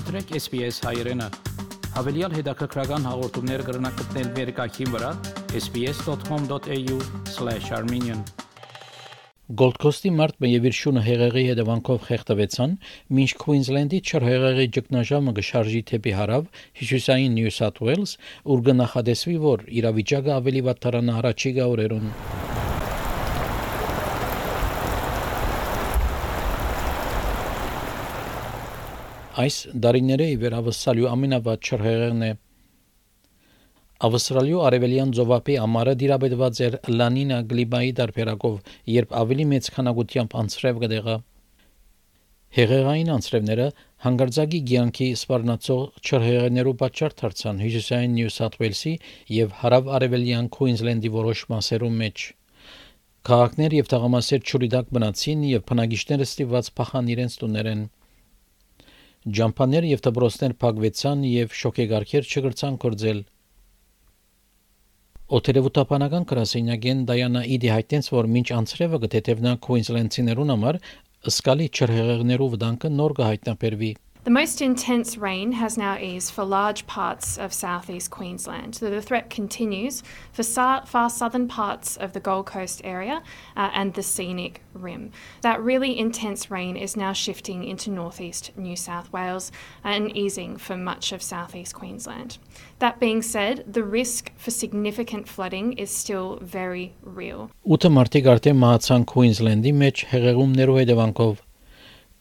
մտրեք SPS հայերեն։ Հավելյալ հետաքրքրական հաղորդումներ կգրնակցնել վերկայքին վրա sps.com.au/armenian Gold Coast-ի մարտ մեյևիր շունը հեղեղի հետևանքով խեղդվեցան, մինչ Քուինզլենդի չրհեղեղի ճգնաժամը գշարժի թեպի հարավ, հյուսիսային Նյու Սաթ Ուելս, ուր կնախադեсվի, որ իրավիճակը ավելի վատ դառնա առաջիկա օրերուն։ Այս դարիները իվերավսալյու ամենավատ չրհեղեղն է Ավստրալիու արևելյան ծովափի ամառը դիրաբետված էր լանինա գլիբայի դարբերակով, երբ ավելի մեծ քանակությամբ անցրև կդեղա։ Հեղեղային անցրևները հանգարձակի ցանկի սպառնացող չրհեղներու պատճառ դարձան հյուսիսային Նյու Սաթ Ուելսի եւ հարավ-արևելյան Քուինզլենդի որոշ մասերում մեջ։ Քաղաքներ եւ թաղամասեր ճուրիդակ մնացին եւ բնակիչները ստիպված փախան իրենց տուներեն։ Ջամփաներ եւ դբրոստներ փակվեցան եւ շոկեգարքեր չգրցան կորձել։ Օթերևութապանական գրասենյակեն Դայանա Իդի հայտնեց, որ մինչ անցրևը գտեթևնա Քուինզլենդցիներուն համար սկալի չրհեղեղներու վտանգը նոր կհայտնաբերվի։ The most intense rain has now eased for large parts of southeast Queensland. The threat continues for far southern parts of the Gold Coast area uh, and the scenic rim. That really intense rain is now shifting into northeast New South Wales and easing for much of southeast Queensland. That being said, the risk for significant flooding is still very real. Ութը մարտիկ արդեն մահացան Քուինզլենդի մեջ հեղեղումներով հետևանքով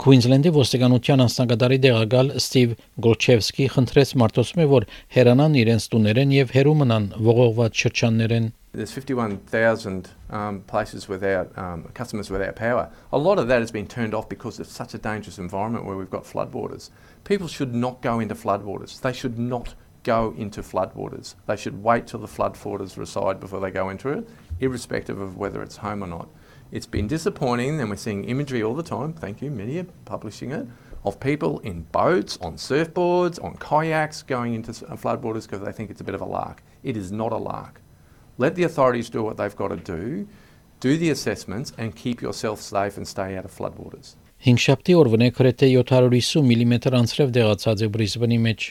Քուինզլենդի ոստիկանության անձնակատարի դեղակալ Ստիվ Գոլչևսկի խնդրեց մարտոսմե, որ հերանան իրենց տուներեն եւ հերու մնան ողողված շրջաններեն։ There's 51,000 um, places without um, customers without power. A lot of that has been turned off because it's such a dangerous environment where we've got floodwaters. People should not go into floodwaters. They should not go into floodwaters. They should wait till the floodwaters recede before they go into it, irrespective of whether it's home or not. It's been disappointing, and we're seeing imagery all the time. Thank you, media, publishing it of people in boats, on surfboards, on kayaks going into floodwaters because they think it's a bit of a lark. It is not a lark. Let the authorities do what they've got to do, do the assessments, and keep yourself safe and stay out of floodwaters. Հինգշաբթի օրվան է գրեթե 750 մմ անցրև դեղացած է Բրիզբենի մեջ։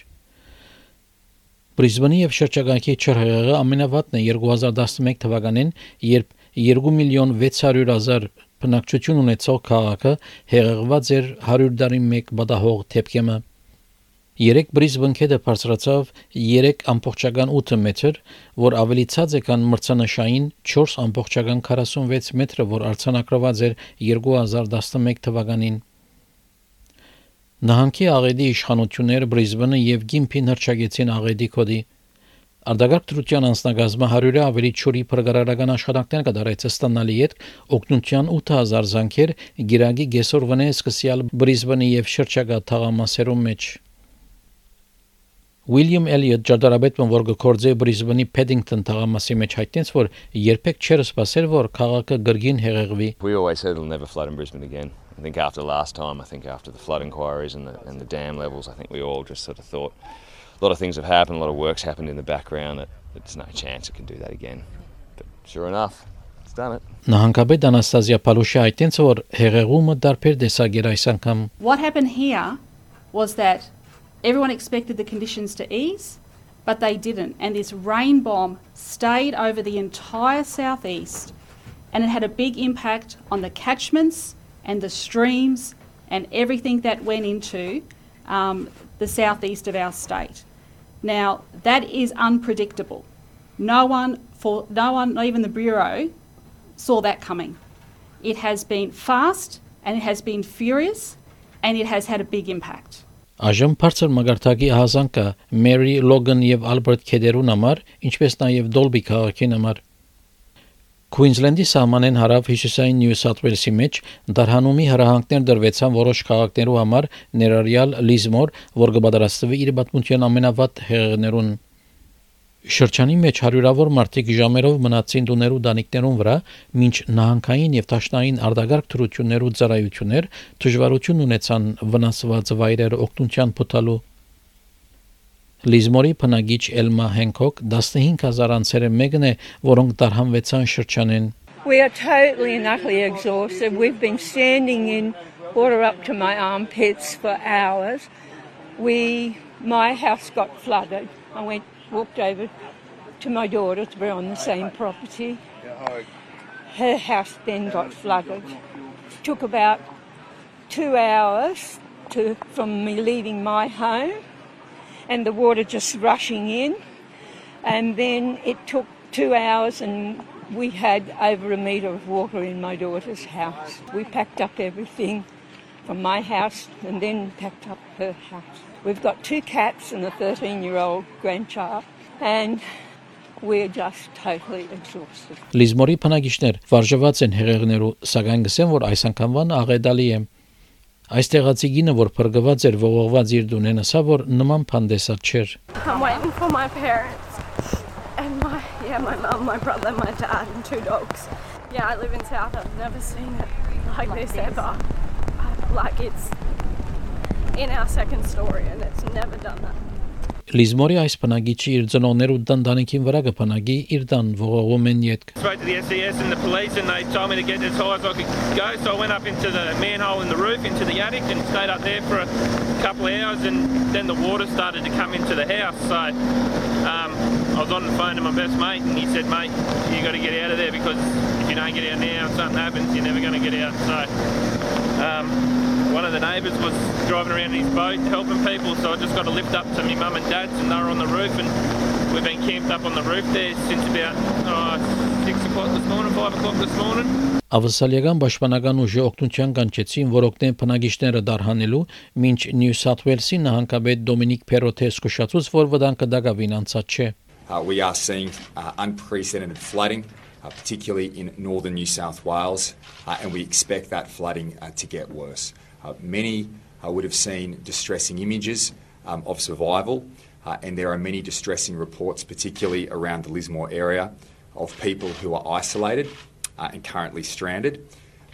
Բրիզբենի եւ շրջակայքի չրհեղեղը ամենավատն է 2011 թվականին, երբ 2 միլիոն 600 հազար բնակչություն ունեցող քաղաքը հեղեղված էր 100 տարի մեկ բադահող թեփկեմը։ Երեք Բրիզբեն քեդը բարձրացավ 3.8 մետր, որ ավելի ցած է քան մրցանշային 4.46 մետրը, որ արձանագրված էր 2011 թվականին։ Նահանգի աղեդի իշխանությունները Բրիզբենը եւ Գիմփին հրճագեցին աղեդի կոդի Արդագարգ դրության անձնագազմը 100-ը ավելի ճորի փրկարարական աշխատանքներ կդարեցը ստանալի հետ օգնության 8000 զանգեր գիրագի գեսոր վնե սկսյալ Բրիզբենի եւ շրջակա թաղամասերում մեջ Ուիլյամ Էլիոթ ջարդարաբետն որը կորձե Բրիզբենի Փեդինգտոն թաղամասի մեջ հայտնեց որ երբեք չէր սпасել որ քաղաքը գրգին հեղեղվի We always said it'll never flood in Brisbane again. I think after last time I think after the flood inquiries and the and the dam levels I think we all just sort of thought a lot of things have happened, a lot of work's happened in the background that there's no chance it can do that again. But sure enough, it's done it. Նահանգապետ Անաստազիա Պալուշի այդտենց որ հեղեղումը դարբեր դեսագեր այս անգամ What happened here was that everyone expected the conditions to ease, but they didn't. And this rain bomb stayed over the entire southeast, and it had a big impact on the catchments and the streams and everything that went into um, the southeast of our state. Now, that is unpredictable. No one, for, no one, not even the Bureau, saw that coming. It has been fast and it has been furious and it has had a big impact. Այժմ բարձր մագարտակի հազանգա Մերի Լոգան եւ Ալբերտ Քեդերուն համար, ինչպես նաեւ Դոլբի քաղաքին համար Քուինզլենդի սահմանեն հարավ հյուսիսային Նյու Սաթ Ուելսի մեջ դարհանումի հրահանգներ դրվեցան որոշ քաղաքներու համար, ներառյալ Լիզմոր, որ կբادرաստվի իր պատմության ամենավատ հեղեղներուն։ Շրջանի մեջ հարյուրավոր մարդիկ ժամերով մնացին դուներու դանիկներուն վրա, մինչ նահանգային եւ տաշնային արդագարգ թրություններու ծառայություններ դժվարություն ունեցան վնասված վայրեր օգնության փոթալու Լիզմորի բնագիչ Էլմա Հենքոկ 15000 անձերը մեկն է, որոնք տարհանվեցան շրջանեն։ We are totally and utterly exhausted. We've been standing in water up to my armpits for hours. we my house got flooded. I went walked over to my daughter's. We're on the same property. Her house then got flooded. Took about two hours to from me leaving my home and the water just rushing in. And then it took two hours and we had over a metre of water in my daughter's house. We packed up everything from my house and then packed up her house. We've got two cats and a 13 year old grandchild, and we're just totally exhausted. Լիզմորի փնագիչներ վարժված են հեղեղներու, սակայն գսեն որ այս անգամվան աղետալի է։ Այս տեղացի գինը որ փրկված էր ողողված իր դունեն ասա որ նման փանդեսած չէր։ yeah my mum, my brother, my dad, and two dogs. Yeah, I live in South. I've never seen it like, this, ever. I- Like it's in our second story, and it's never. Լիզմորի այս փնագիչի իր ծնողներու դանդանիքին վրա կփնագի իր դան ողողում են յետք։ spoke to the SES and the police, and they told me to get as high as I could go. So I went up into the manhole in the roof, into the attic, and stayed up there for a couple of hours. And then the water started to come into the house. So um, I was on the phone to my best mate, and he said, "Mate, you got to get out of there because if you don't get out now, and something happens, you're never going to get out." So. Um, one of the neighbours was driving around in his boat helping people, so I just got a lift up to my mum and dad's, and they were on the roof, and we've been camped up on the roof there since about oh, six o'clock this morning, five o'clock this morning. Ավսալիական պաշտպանական ուժի օգնության կանչեցին, որ օգնեն փնագիչները դարհանելու, մինչ Նյու Սաթ Ուելսի նահանգապետ Դոմինիկ Փերոթե զսկուշացուց, որ վտանգը դակավին անցած չէ։ Uh, we are seeing uh, unprecedented flooding, particularly in northern New South Wales, uh, and we expect that flooding uh, to get worse. Uh, many uh, would have seen distressing images um, of survival, uh, and there are many distressing reports, particularly around the Lismore area, of people who are isolated uh, and currently stranded.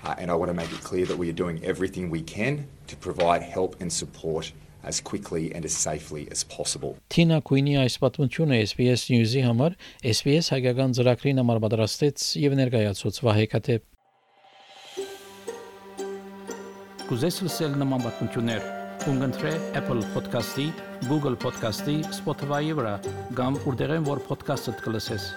Uh, and I want to make it clear that we are doing everything we can to provide help and support as quickly and as safely as possible. Թինա Քուինի այս պատմությունը SBS News-ի համար SBS հայկական ծրագրին համար պատրաստեց եւ ներկայացուց Վահե Կատեփ։ Կուզես լսել նման պատմություններ, կընտրե Apple Podcast-ի, Google Podcast-ի, Spotify-ի վրա, կամ որտեղեն որ podcast-ը կլսես։